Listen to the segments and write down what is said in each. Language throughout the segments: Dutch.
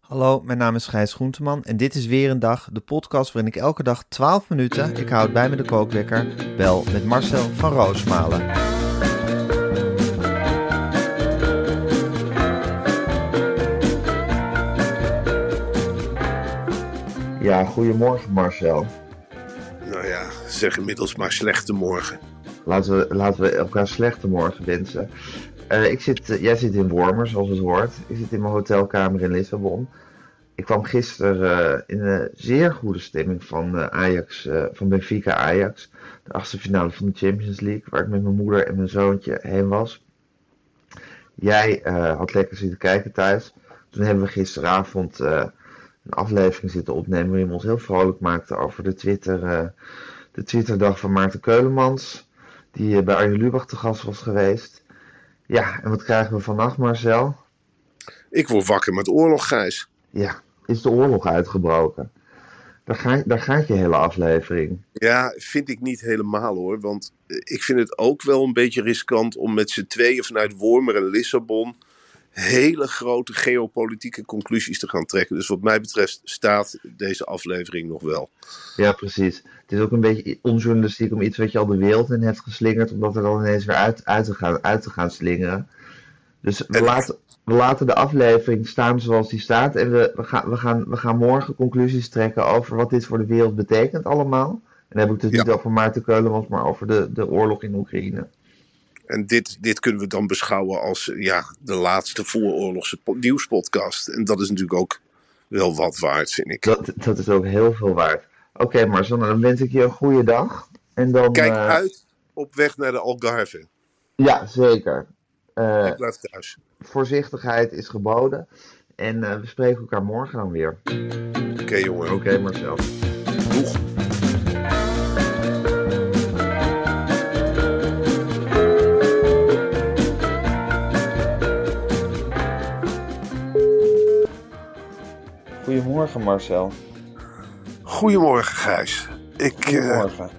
Hallo, mijn naam is Gijs Groenteman en dit is weer een dag, de podcast waarin ik elke dag 12 minuten, ik houd bij me de kookwekker, bel met Marcel van Roosmalen. Ja, goedemorgen Marcel. Nou ja, zeg inmiddels maar slechte morgen. Laten we, laten we elkaar slechte morgen wensen. Eh, ik zit, eh, jij zit in Wormer, zoals het hoort. Ik zit in mijn hotelkamer in Lissabon. Ik kwam gisteren eh, in een zeer goede stemming van Ajax, van Benfica Ajax. De achtste finale van de Champions League, waar ik met mijn moeder en mijn zoontje heen was. Jij had lekker zitten kijken thuis. Toen hebben we gisteravond een aflevering zitten opnemen waarin we ons heel vrolijk maakten over de Twitter, de Twitterdag van Maarten Keulemans. Die bij Arjen Lubach te gast was geweest. Ja, en wat krijgen we vannacht, Marcel? Ik word wakker met oorlog, Gijs. Ja, is de oorlog uitgebroken? Daar, ga, daar gaat je hele aflevering. Ja, vind ik niet helemaal hoor. Want ik vind het ook wel een beetje riskant om met z'n tweeën vanuit Wormer en Lissabon hele grote geopolitieke conclusies te gaan trekken. Dus wat mij betreft staat deze aflevering nog wel. Ja, precies. Het is ook een beetje onjournalistiek om iets wat je al de wereld in hebt geslingerd, om dat er dan ineens weer uit, uit, te, gaan, uit te gaan slingeren. Dus we, laten, we laten de aflevering staan zoals die staat. En we, we, gaan, we, gaan, we gaan morgen conclusies trekken over wat dit voor de wereld betekent allemaal. En dan heb ik het dus niet over Maarten Keulemans, maar over de, de oorlog in Oekraïne. En dit, dit kunnen we dan beschouwen als ja, de laatste vooroorlogse nieuwspodcast. En dat is natuurlijk ook wel wat waard, vind ik. Dat, dat is ook heel veel waard. Oké, okay, Marcel, dan wens ik je een goede dag. En dan, Kijk uh... uit op weg naar de Algarve. Ja, zeker. Uh, ik blijf thuis. Voorzichtigheid is geboden. En uh, we spreken elkaar morgen dan weer. Oké, okay, jongen. Oké, okay, Marcel. Doeg. Goedemorgen Marcel. Goedemorgen Gijs. Ik, Goedemorgen. Uh,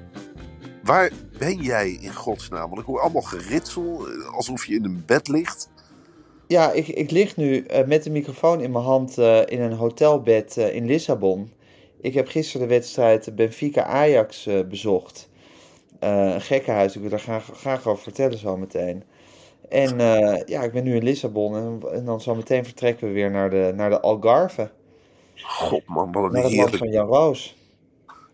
waar ben jij in godsnaam? Want ik hoor allemaal geritsel, alsof je in een bed ligt. Ja, ik, ik lig nu uh, met de microfoon in mijn hand uh, in een hotelbed in Lissabon. Ik heb gisteren de wedstrijd Benfica-Ajax bezocht. een gekkenhuis, ik wil daar graag, graag over vertellen zo meteen. En ja, ik ben nu in Lissabon en, en dan zo meteen vertrekken we weer naar de, naar de Algarve. God man, wat een Naar het heerlijk... van Jan Roos.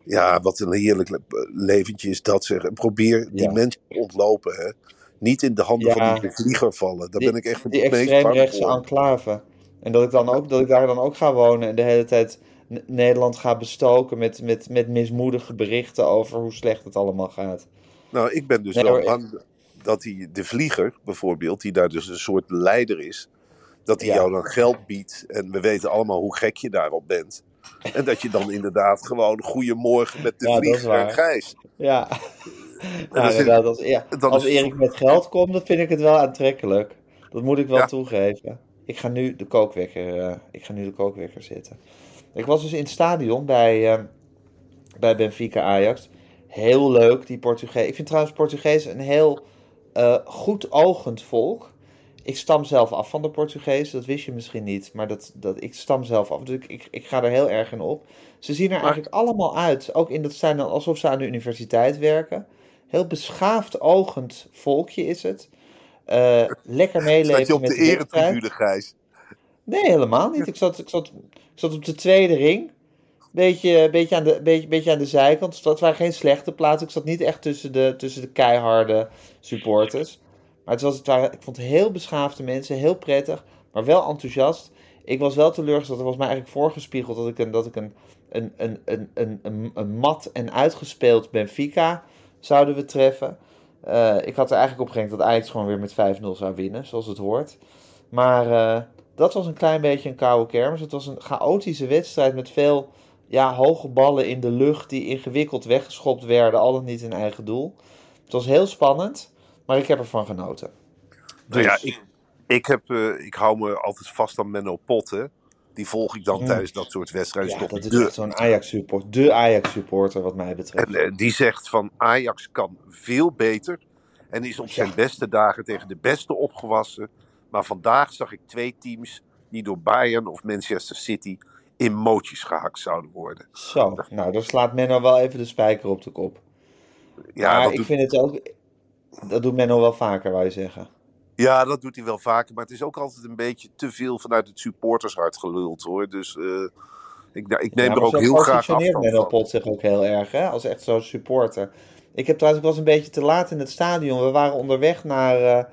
Ja, wat een heerlijk le- leventje is dat zeg. En probeer die Ja. mensen te ontlopen hè. Niet in de handen Ja. van die vlieger vallen. Daar Die- ben ik echt Die extreemrechtse enclave. En dat ik, dan ook, dat ik daar dan ook ga wonen en de hele tijd N- Nederland ga bestoken met, met, met mismoedige berichten over hoe slecht het allemaal gaat. Nou, ik ben dus Nee, wel bang dat die, de vlieger bijvoorbeeld, die daar dus een soort leider is, dat Ja. jou dan geld biedt. En we weten allemaal hoe gek je daarop bent. En dat je dan inderdaad gewoon goedemorgen met de Ja, dat vlieger waar. Gijs. Ja, is- inderdaad. Als, ja, dan als is- Erik met geld komt, dan vind ik het wel aantrekkelijk. Dat moet ik wel Ja. toegeven. Ik ga nu de kookwekker, eh, ik ga nu de kookwekker zitten. Ik was dus in het stadion bij, eh, bij Benfica Ajax. Heel leuk, die Portugees. Ik vind trouwens Portugees een heel eh goed ogend volk. Ik stam zelf af van de Portugees, dat wist je misschien niet, maar dat, dat, ik stam zelf af. Dus ik, ik, ik ga er heel erg in op. Ze zien er Maar- eigenlijk allemaal uit, ook in dat zijn dan alsof ze aan de universiteit werken. Heel beschaafd ogend volkje is het. Eh, lekker meeleven je op met de de eretribune, Gijs? Nee, helemaal niet. Ik zat, ik zat, ik zat op de tweede ring. Beetje, beetje, aan de, beetje, beetje aan de zijkant. Dus dat waren geen slechte plaatsen. Ik zat niet echt tussen de, tussen de keiharde supporters. Maar het was, ik vond heel beschaafde mensen. Heel prettig. Maar wel enthousiast. Ik was wel teleurgesteld. Er was mij eigenlijk voorgespiegeld dat ik een, dat ik een, een, een, een, een, een, een mat en uitgespeeld Benfica zouden we treffen. Eh, ik had er eigenlijk op gerekend dat Ajax gewoon weer met 5-0 zou winnen. Zoals het hoort. Maar eh, dat was een klein beetje een koude kermis. Het was een chaotische wedstrijd met veel ja, hoge ballen in de lucht die ingewikkeld weggeschopt werden, al dan niet in eigen doel. Het was heel spannend, maar ik heb ervan genoten. Nou ja, Dus- ik, ik, heb, eh, ik hou me altijd vast aan Menno Pot, hè. Die volg ik dan Mm. tijdens dat soort wedstrijden. ja, dat is zo'n Ajax-support. De Ajax-supporter, wat mij betreft. En eh, die zegt van Ajax kan veel beter. En is op zijn Ja. beste dagen tegen de beste opgewassen. Maar vandaag zag ik twee teams die door Bayern of Manchester City in mootjes gehakt zouden worden. Zo, nou, daar slaat Menno wel even de spijker op de kop. Ja, maar ik doet, vind het ook... Dat doet Menno wel vaker, wou je zeggen. ja, dat doet hij wel vaker. Maar het is ook altijd een beetje te veel vanuit het supportershart geluld hoor. Dus eh, ik, nou, ik neem Ja, er ook heel graag afstand Menno van. Pot zich ook heel erg, hè? Als echt zo'n supporter. Ik heb trouwens, ik was een beetje te laat in het stadion. We waren onderweg naar, eh,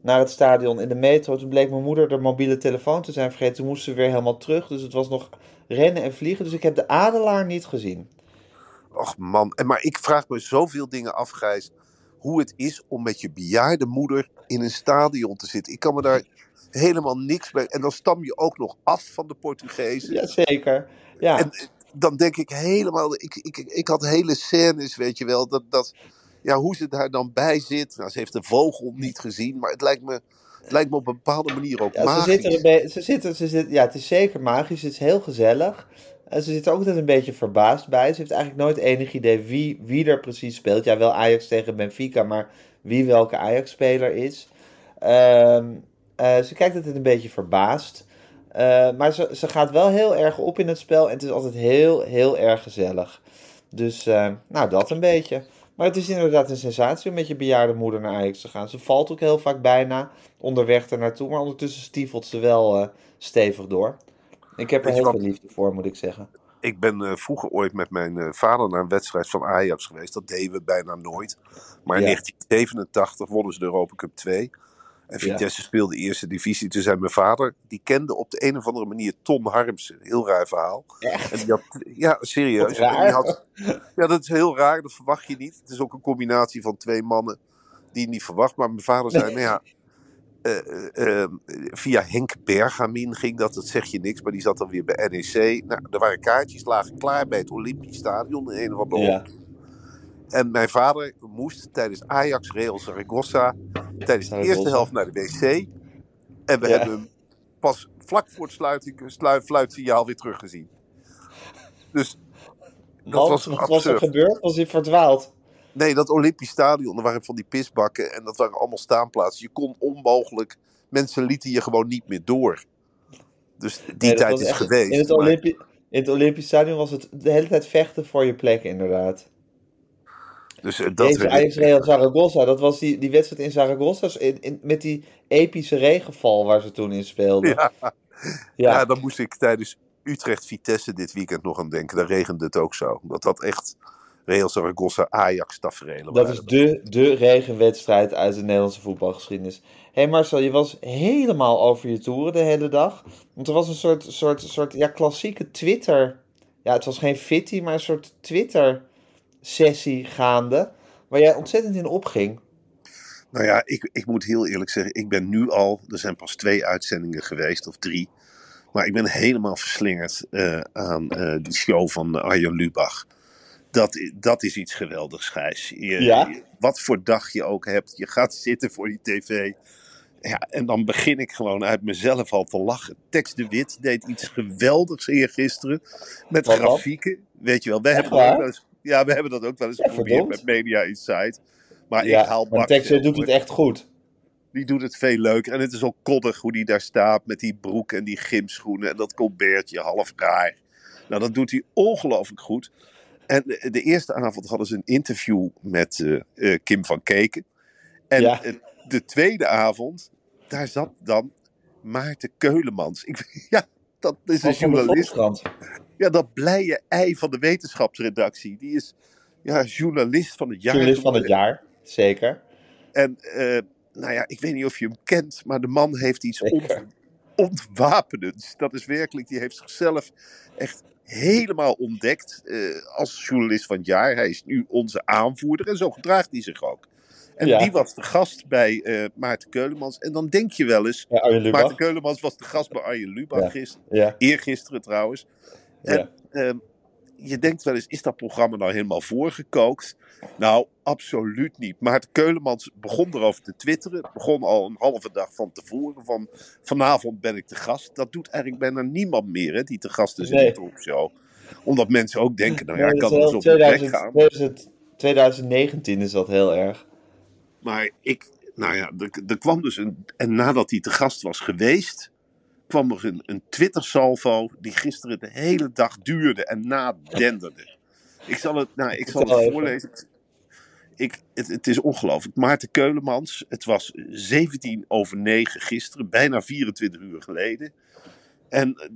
naar het stadion in de metro. Toen bleek mijn moeder de mobiele telefoon te zijn vergeten. Toen moesten we weer helemaal terug. Dus het was nog rennen en vliegen. Dus ik heb de adelaar niet gezien. Och man, en maar ik vraag me zoveel dingen af, Gijs. Hoe het is om met je bejaarde moeder in een stadion te zitten. Ik kan me daar helemaal niks bij. En dan stam je ook nog af van de Portugezen. Jazeker. Ja, En eh, dan denk ik helemaal. Ik, ik, ik had hele scènes, weet je wel. Dat, dat, ja, hoe ze daar dan bij zit. Nou, ze heeft de vogel niet gezien. Maar het lijkt me, het lijkt me op een bepaalde manier ook ja ze, magisch. zitten be- ze zitten, ze zitten, ja, het is zeker magisch. Het is heel gezellig. Ze zit er ook altijd een beetje verbaasd bij. Ze heeft eigenlijk nooit enig idee wie, wie er precies speelt. Ja, wel Ajax tegen Benfica, maar wie welke Ajax-speler is. Ehm, eh, ze kijkt altijd een beetje verbaasd. Eh, maar ze, ze gaat wel heel erg op in het spel. En het is altijd heel, heel erg gezellig. Dus, eh, nou, dat een beetje. Maar het is inderdaad een sensatie om met je bejaarde moeder naar Ajax te gaan. Ze valt ook heel vaak bijna onderweg er naartoe. Maar ondertussen stiefelt ze wel stevig door. Ik heb er heel veel liefde voor, moet ik zeggen. Ik ben eh, vroeger ooit met mijn eh, vader naar een wedstrijd van Ajax geweest. Dat deden we bijna nooit. Maar in Ja. 1987 wonnen ze de Europa Cup 2. En Ja. Vitesse speelde eerste divisie. Toen zei mijn vader, die kende op de een of andere manier Ton Harmsen. Heel raar verhaal. Echt? En die had, ja, serieus. En die had, ja, dat is heel raar. Dat verwacht je niet. Het is ook een combinatie van twee mannen die je niet verwacht. Maar mijn vader zei, nou ja... eh, eh, eh, via Henk Bergamin ging dat, dat zeg je niks, maar die zat dan weer bij NEC. Nou, er waren kaartjes, lagen klaar bij het Olympisch Stadion in een of andere Ja, en mijn vader moest tijdens Ajax Real Zaragoza tijdens de eerste helft naar de wc. En we Ja. hebben hem pas vlak voor het sluiting, slu, fluitsignaal weer teruggezien. Dus dat Want, was wat was er gebeurd? Was hij verdwaald? Nee, dat Olympisch Stadion, er waren van die pisbakken en dat waren allemaal staanplaatsen. Je kon onmogelijk, mensen lieten je gewoon niet meer door. Dus die Nee, tijd is echt- geweest. In het, maar- Olympi in het Olympisch Stadion was het de hele tijd vechten voor je plek, inderdaad. dus eh, dat Deze Ajax Real Zaragoza, dat was die, die wedstrijd in Zaragoza in, in, met die epische regenval waar ze toen in speelden. Ja. Ja, Ja, dan moest ik tijdens Utrecht-Vitesse dit weekend nog aan denken. Daar regende het ook zo. Dat dat echt Real Zaragoza Ajax tafereelen dat is de, de regenwedstrijd uit de Nederlandse voetbalgeschiedenis. Hé hey Marcel, je was helemaal over je toeren de hele dag. Want er was een soort, soort, soort ja, klassieke Twitter... Ja, het was geen fitty, maar een soort Twitter-sessie gaande. Waar jij ontzettend in opging. Nou ja, ik, ik moet heel eerlijk zeggen, ik ben nu al, er zijn pas twee uitzendingen geweest, of drie. Maar ik ben helemaal verslingerd eh, aan eh die show van Arjen Lubach. Dat, dat is iets geweldigs, Gijs. Je- Ja? je- wat voor dag je ook hebt, je gaat zitten voor die tv. Ja, en dan begin ik gewoon uit mezelf al te lachen. Tex de Wit deed iets geweldigs eergisteren. Met Wat grafieken. Weet je wel, Echt hebben, dat ook waar? wel eens, ja, we hebben dat ook wel eens Ja, geprobeerd verdomd. met Media Insight. Maar ja, ik haal bak veel, doet hoor. het echt goed. Die doet het veel leuker. En het is ook koddig hoe die daar staat met die broek en die gymschoenen. En dat colbertje half raar. Nou, dat doet hij ongelooflijk goed. En de, eerste avond hadden ze een interview met eh, eh, Kim van Keken. En Ja. de tweede avond, daar zat dan Maarten Keulemans. Ik, ja, dat is een journalist. Ja, dat blije ei van de wetenschapsredactie. Die is ja, journalist van het jaar. Journalist van het jaar, zeker. En eh, nou ja, ik weet niet of je hem kent, maar de man heeft iets Zeker. Ont, ontwapenends. Dat is werkelijk, die heeft zichzelf echt helemaal ontdekt eh, als journalist van het jaar. Hij is nu onze aanvoerder en zo gedraagt hij zich ook. En Ja. die was de gast bij eh, Maarten Keulemans. En dan denk je wel eens, Ja. Maarten Keulemans was de gast bij Arjen Lubach Ja. gisteren. Eergisteren trouwens. En ja. Je denkt wel eens, is dat programma nou helemaal voorgekookt? Nou, absoluut niet. Maarten Keulemans begon erover te twitteren. Het begon al een halve dag van tevoren. Van vanavond ben ik te gast. Dat doet eigenlijk bijna niemand meer, hè, die te gast is in Nee. de talkshow. Omdat mensen ook denken, nou ja, ik kan is dus op de plek 2000 gaan. 2000 2019 is dat heel erg. Maar ik, nou ja, er, er kwam dus een. En nadat hij te gast was geweest, kwam er een, een Twitter-salvo. die gisteren de hele dag duurde en nadenderde. Ik zal het, nou, ik zal het voorlezen. Ik, het, het is ongelooflijk. Maarten Keulemans, het was 17 over 9 gisteren, bijna 24 uur geleden. En eh,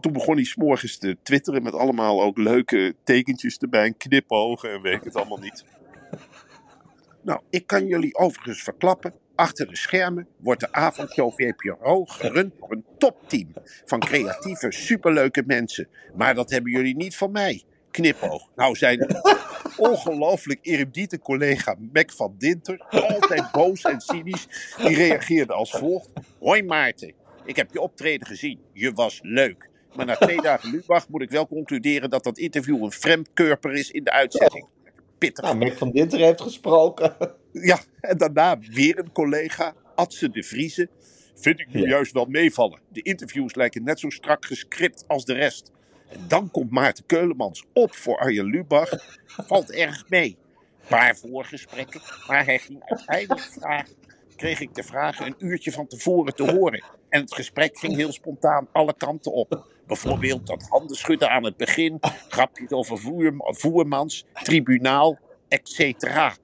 toen begon hij s'morgens te twitteren met allemaal ook leuke tekentjes erbij, en knipogen en weet ik het allemaal niet. Nou, ik kan jullie overigens verklappen. Achter de schermen wordt de avondshow VPRO gerund door een topteam van creatieve, superleuke mensen. Maar dat hebben jullie niet van mij. Knipoog. Nou, zijn ongelooflijk erudite collega Mac van Dinter, altijd boos en cynisch, die reageerde als volgt. Hoi Maarten, ik heb je optreden gezien. Je was leuk. Maar na twee dagen Lubach moet ik wel concluderen dat dat interview een vreemdkörper is in de uitzending. Pittig. Nou, van Dinter heeft gesproken. Ja, en daarna weer een collega, Adse de Vrieze. Vind ik nu Ja. juist wel meevallen. De interviews lijken net zo strak gescript als de rest. En dan komt Maarten Keulemans op voor Arjen Lubach. Valt erg mee. Paar voorgesprekken, maar hij ging uiteindelijk vragen. Kreeg ik de vragen een uurtje van tevoren te horen. En het gesprek ging heel spontaan alle kanten op. Bijvoorbeeld dat handen schudden aan het begin, grapjes over voer, voermans, tribunaal, etc.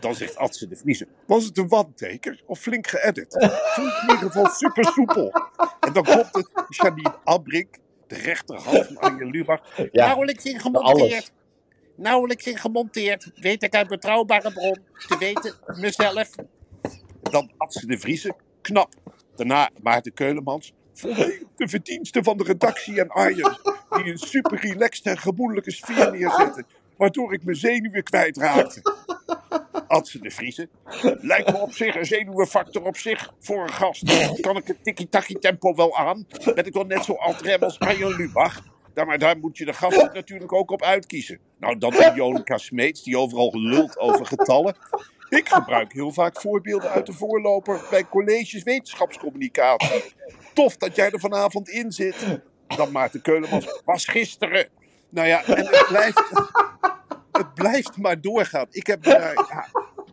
Dan zegt Adse de Vriezer, was het een one-taker of flink geëdit? Ik in ieder geval super soepel. En dan komt het, Janine Abrink, de rechterhand van Arjen Lubach. Ja, Nauwelijks in gemonteerd. Nauwelijks in gemonteerd. Weet ik uit betrouwbare bron. Te weten, mezelf. Dan Adse de Vriezer, knap. Daarna Maarten Keulemans. De verdiensten van de redactie en Arjen. Die een super relaxed en gemoedelijke sfeer neerzetten. Waardoor ik mijn zenuwen kwijtraakte. Adse de Vriezen. Lijkt me op zich een zenuwenfactor op zich voor een gast. Kan ik het tiki-taki tempo wel aan? Ben ik dan net zo alt-rem als Arjen Lubach? Daar, maar daar moet je de gast natuurlijk ook op uitkiezen. Nou, dan die Jonica Smeets, die overal lult over getallen. Ik gebruik heel vaak voorbeelden uit de voorloper bij colleges wetenschapscommunicatie. Tof dat jij er vanavond in zit. Dan Maarten Keulemans was gisteren. Nou ja, en het blijft, het blijft maar doorgaan. Ik heb,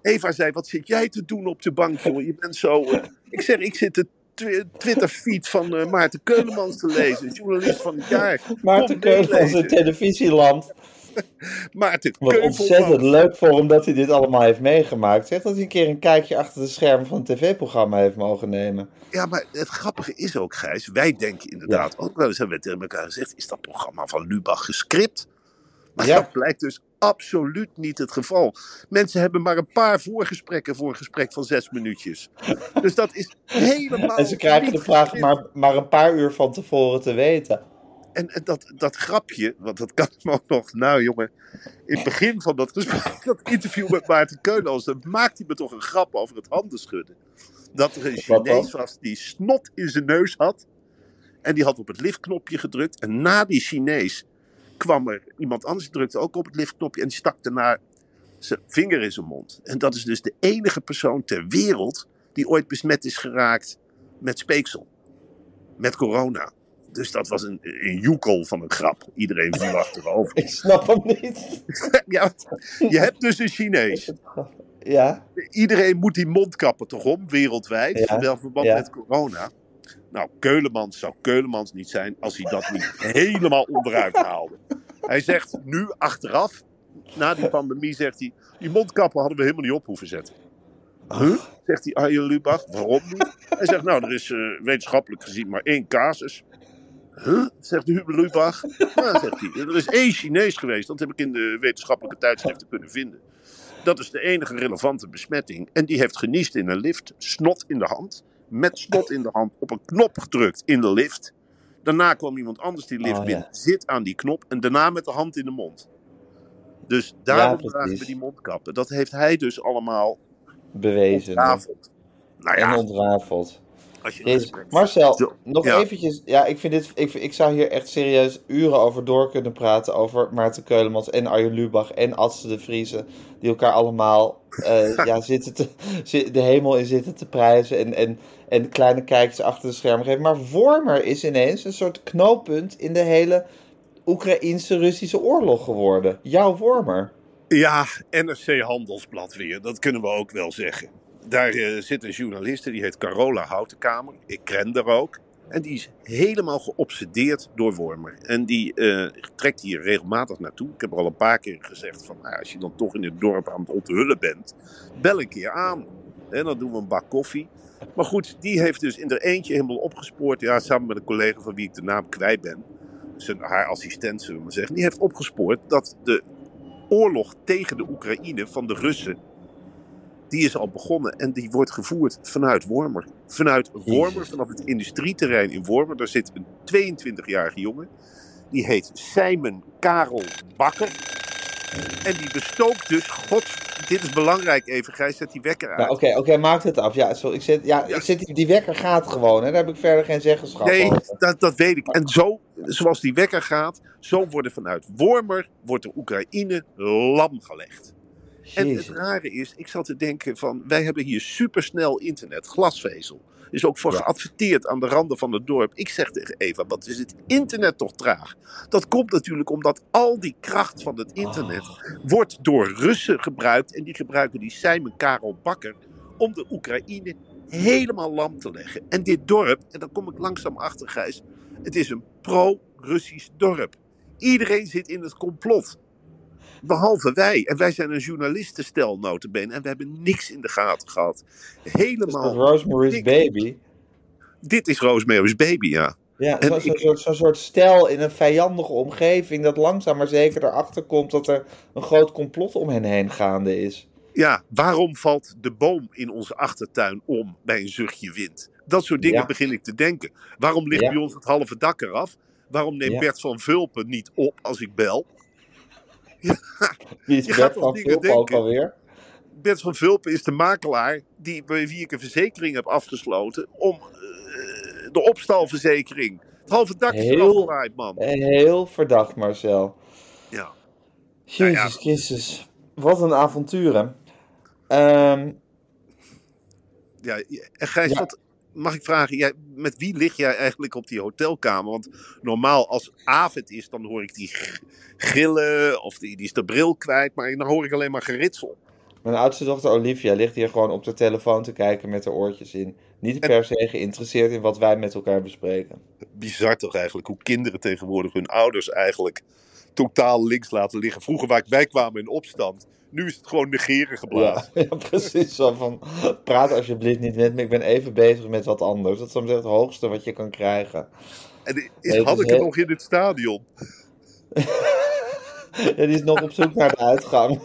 Eva zei, wat zit jij te doen op de bank, joh? Je bent zo... eh." Ik zeg, ik zit de twi- Twitter-feed van eh, Maarten Keulemans te lezen. Journalist van het jaar. Maarten Keulemans in meelezen. televisieland. Maarten Wat ontzettend leuk voor hem dat hij dit allemaal heeft meegemaakt. Zeg dat hij een keer een kijkje achter de schermen van een tv-programma heeft mogen nemen. Ja, maar het grappige is ook, Gijs, wij denken inderdaad ook wel eens, hebben we tegen elkaar gezegd, is dat programma van Lubach gescript? Maar Ja. dat blijkt dus absoluut niet het geval. Mensen hebben maar een paar voorgesprekken voor een gesprek van zes minuutjes. Dus dat is helemaal. En ze krijgen de vraag maar, maar een paar uur van tevoren te weten. En, dat, dat grapje, want dat kan me ook nog, nou jongen, in het begin van dat gesprek, dat interview met Maarten Keulemans, dan maakt hij me toch een grap over het handen schudden. Dat er een? Chinees was die snot in zijn neus had. En die had op het liftknopje gedrukt. En na die Chinees kwam er iemand anders, drukte ook op het liftknopje. En die stak daarna zijn vinger in zijn mond. En dat is dus de enige persoon ter wereld die ooit besmet is geraakt met speeksel. Met corona. Dus dat was een, een joekel van een grap. Iedereen viel achterover. Ik snap hem niet. ja, je hebt dus een Chinees. Ja, Iedereen moet die mondkappen toch om, wereldwijd. Ja, Wel verband ja. met corona. Nou, Keulemans zou Keulemans niet zijn als hij dat niet helemaal onderuit haalde. Hij zegt nu achteraf, na die pandemie, zegt hij: die mondkappen hadden we helemaal niet op hoeven zetten. Huh? Zegt die Arjen Lubach. Waarom niet? Hij zegt, nou, er is eh, wetenschappelijk gezien maar één casus. Huh? Zegt Huber Lubach. Ja, zegt hij. Er is één Chinees geweest. Dat heb ik in de wetenschappelijke tijdschriften kunnen vinden. Dat is de enige relevante besmetting. En die heeft geniest in een lift. Snot in de hand. Met snot in de hand op een knop gedrukt in de lift. Daarna kwam iemand anders die lift Oh, binnen. ja. Zit aan die knop. En daarna met de hand in de mond. Dus daarom precies. dragen we die mondkappen. Dat heeft hij dus allemaal Bewezen. ontrafeld. Nou En ja, ontrafeld. Als je Jezus. Marcel, nog ja. eventjes. Ja, ik, vind dit, ik, ik zou hier echt serieus uren over door kunnen praten. Over Maarten Keulemans en Arjen Lubach en Adse de Vriese. Die elkaar allemaal eh, ja, zitten te, zi- de hemel in zitten te prijzen. En, en, en kleine kijkjes achter de schermen geven. Maar Wormer is ineens een soort knooppunt in de hele Oekraïnse-Russische oorlog geworden. Jouw Wormer. Ja, NRC Handelsblad weer. Dat kunnen we ook wel zeggen. Daar eh, zit een journaliste, die heet Carola Houtenkamer. Ik ken haar ook. En die is helemaal geobsedeerd door Wormer. En die eh, trekt hier regelmatig naartoe. Ik heb er al een paar keer gezegd van... Nou, als je dan toch in het dorp aan het onthullen bent... bel een keer aan. En dan doen we een bak koffie. Maar goed, die heeft dus in er eentje helemaal opgespoord. Ja, samen met een collega van wie ik de naam kwijt ben. Zijn, haar assistent, zullen we maar zeggen. Die heeft opgespoord dat de oorlog tegen de Oekraïne van de Russen... die is al begonnen en die wordt gevoerd vanuit Wormer. Vanuit Wormer, vanaf het industrieterrein in Wormer. Daar zit een 22-jarige jongen. Die heet Simon Karel Bakker. En die bestookt dus, god, dit is belangrijk even, Gijs, zet die wekker uit. Oké, oké, maak het af. Ja, zo, ik zit, ja, Ja. Ik zit, die wekker gaat gewoon. Hè. Daar heb ik verder geen zeggenschap Nee, over. dat, dat weet ik. En zo, zoals die wekker gaat, zo worden vanuit Wormer, wordt de Oekraïne lam gelegd. En het rare is, ik zat te denken van, wij hebben hier supersnel internet, glasvezel. Is ook voor Ja. geadverteerd aan de randen van het dorp. Ik zeg tegen Eva, wat is het internet toch traag? Dat komt natuurlijk omdat al die kracht van het internet Oh. wordt door Russen gebruikt. En die gebruiken die Simon Karel Bakker om de Oekraïne helemaal lam te leggen. En dit dorp, en daar kom ik langzaam achter Gijs, het is een pro-Russisch dorp. Iedereen zit in het complot. Behalve wij. En wij zijn een journalistenstel notabene. En we hebben niks in de gaten gehad. Helemaal. Rosemary's niks. Baby. Dit is Rosemary's Baby, ja. Ja, zo'n zo, ik- soort, soort stijl in een vijandige omgeving. Dat langzaam maar zeker erachter komt dat er een groot complot om hen heen gaande is. Ja, waarom valt de boom in onze achtertuin om bij een zuchtje wind? Dat soort dingen Ja. begin ik te denken. Waarom ligt Ja. bij ons het halve dak eraf? Waarom neemt Ja. Bert van Vulpen niet op als ik bel? Wie is Bert van dingen Vulp ook alweer? Bert van Vulpen is de makelaar die, bij wie ik een verzekering heb afgesloten om eh, de opstalverzekering. Het halve dak is Heel- man. Heel verdacht, Marcel. Ja. Jezus ja. Christus. Wat een avontuur, hè. Ehm, Ja, en Gijs, Ja. wat, mag ik vragen, jij, met wie lig jij eigenlijk op die hotelkamer? Want normaal als avond is, dan hoor ik die gillen of die, die is de bril kwijt. Maar dan hoor ik alleen maar geritsel. mijn oudste dochter Olivia ligt hier gewoon op de telefoon te kijken met haar oortjes in. Niet per se geïnteresseerd in wat wij met elkaar bespreken. Bizar toch eigenlijk, hoe kinderen tegenwoordig hun ouders eigenlijk totaal links laten liggen. Vroeger waar wij kwamen in opstand, nu is het gewoon negeren geblazen. Ja, ja, precies. Zo van, praat alsjeblieft niet met me, ik ben even bezig met wat anders. Dat is dan het hoogste wat je kan krijgen. En is, had ik het heel- nog in het stadion? Ja, die is nog op zoek naar de uitgang.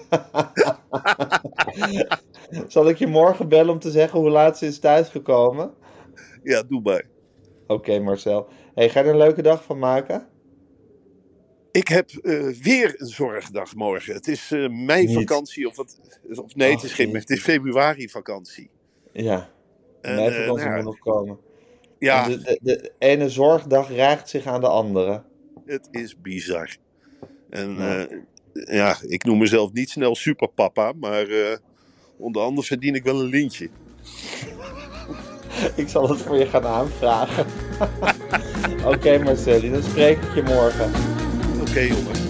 Zal ik je morgen bellen om te zeggen hoe laat ze is thuisgekomen? Ja, doe maar. Oké, Marcel. Hey, ga je er een leuke dag van maken? Ik heb eh, weer een zorgdag morgen. Het is eh mei-vakantie, of, wat, of nee, het is geen het is jezus. februari-vakantie. Ja, En, mijn eh, vakantie nou moet nog komen. Ja, De, de, de ene zorgdag rijgt zich aan de andere. het is bizar. En Ja. ja. ik noem mezelf niet snel superpapa, maar onder andere verdien ik wel een lintje. Ik zal het voor je gaan aanvragen. Oké, Marcelli, dan spreek ik je morgen. Jongens.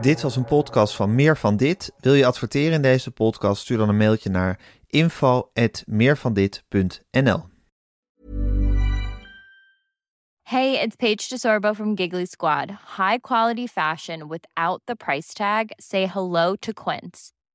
Dit was een podcast van Meer van Dit. Wil je adverteren in deze podcast? Stuur dan een mailtje naar info.meervandit.nl Hey, it's Paige DeSorbo from Giggly Squad. High quality fashion without the price tag. Say hello to Quince.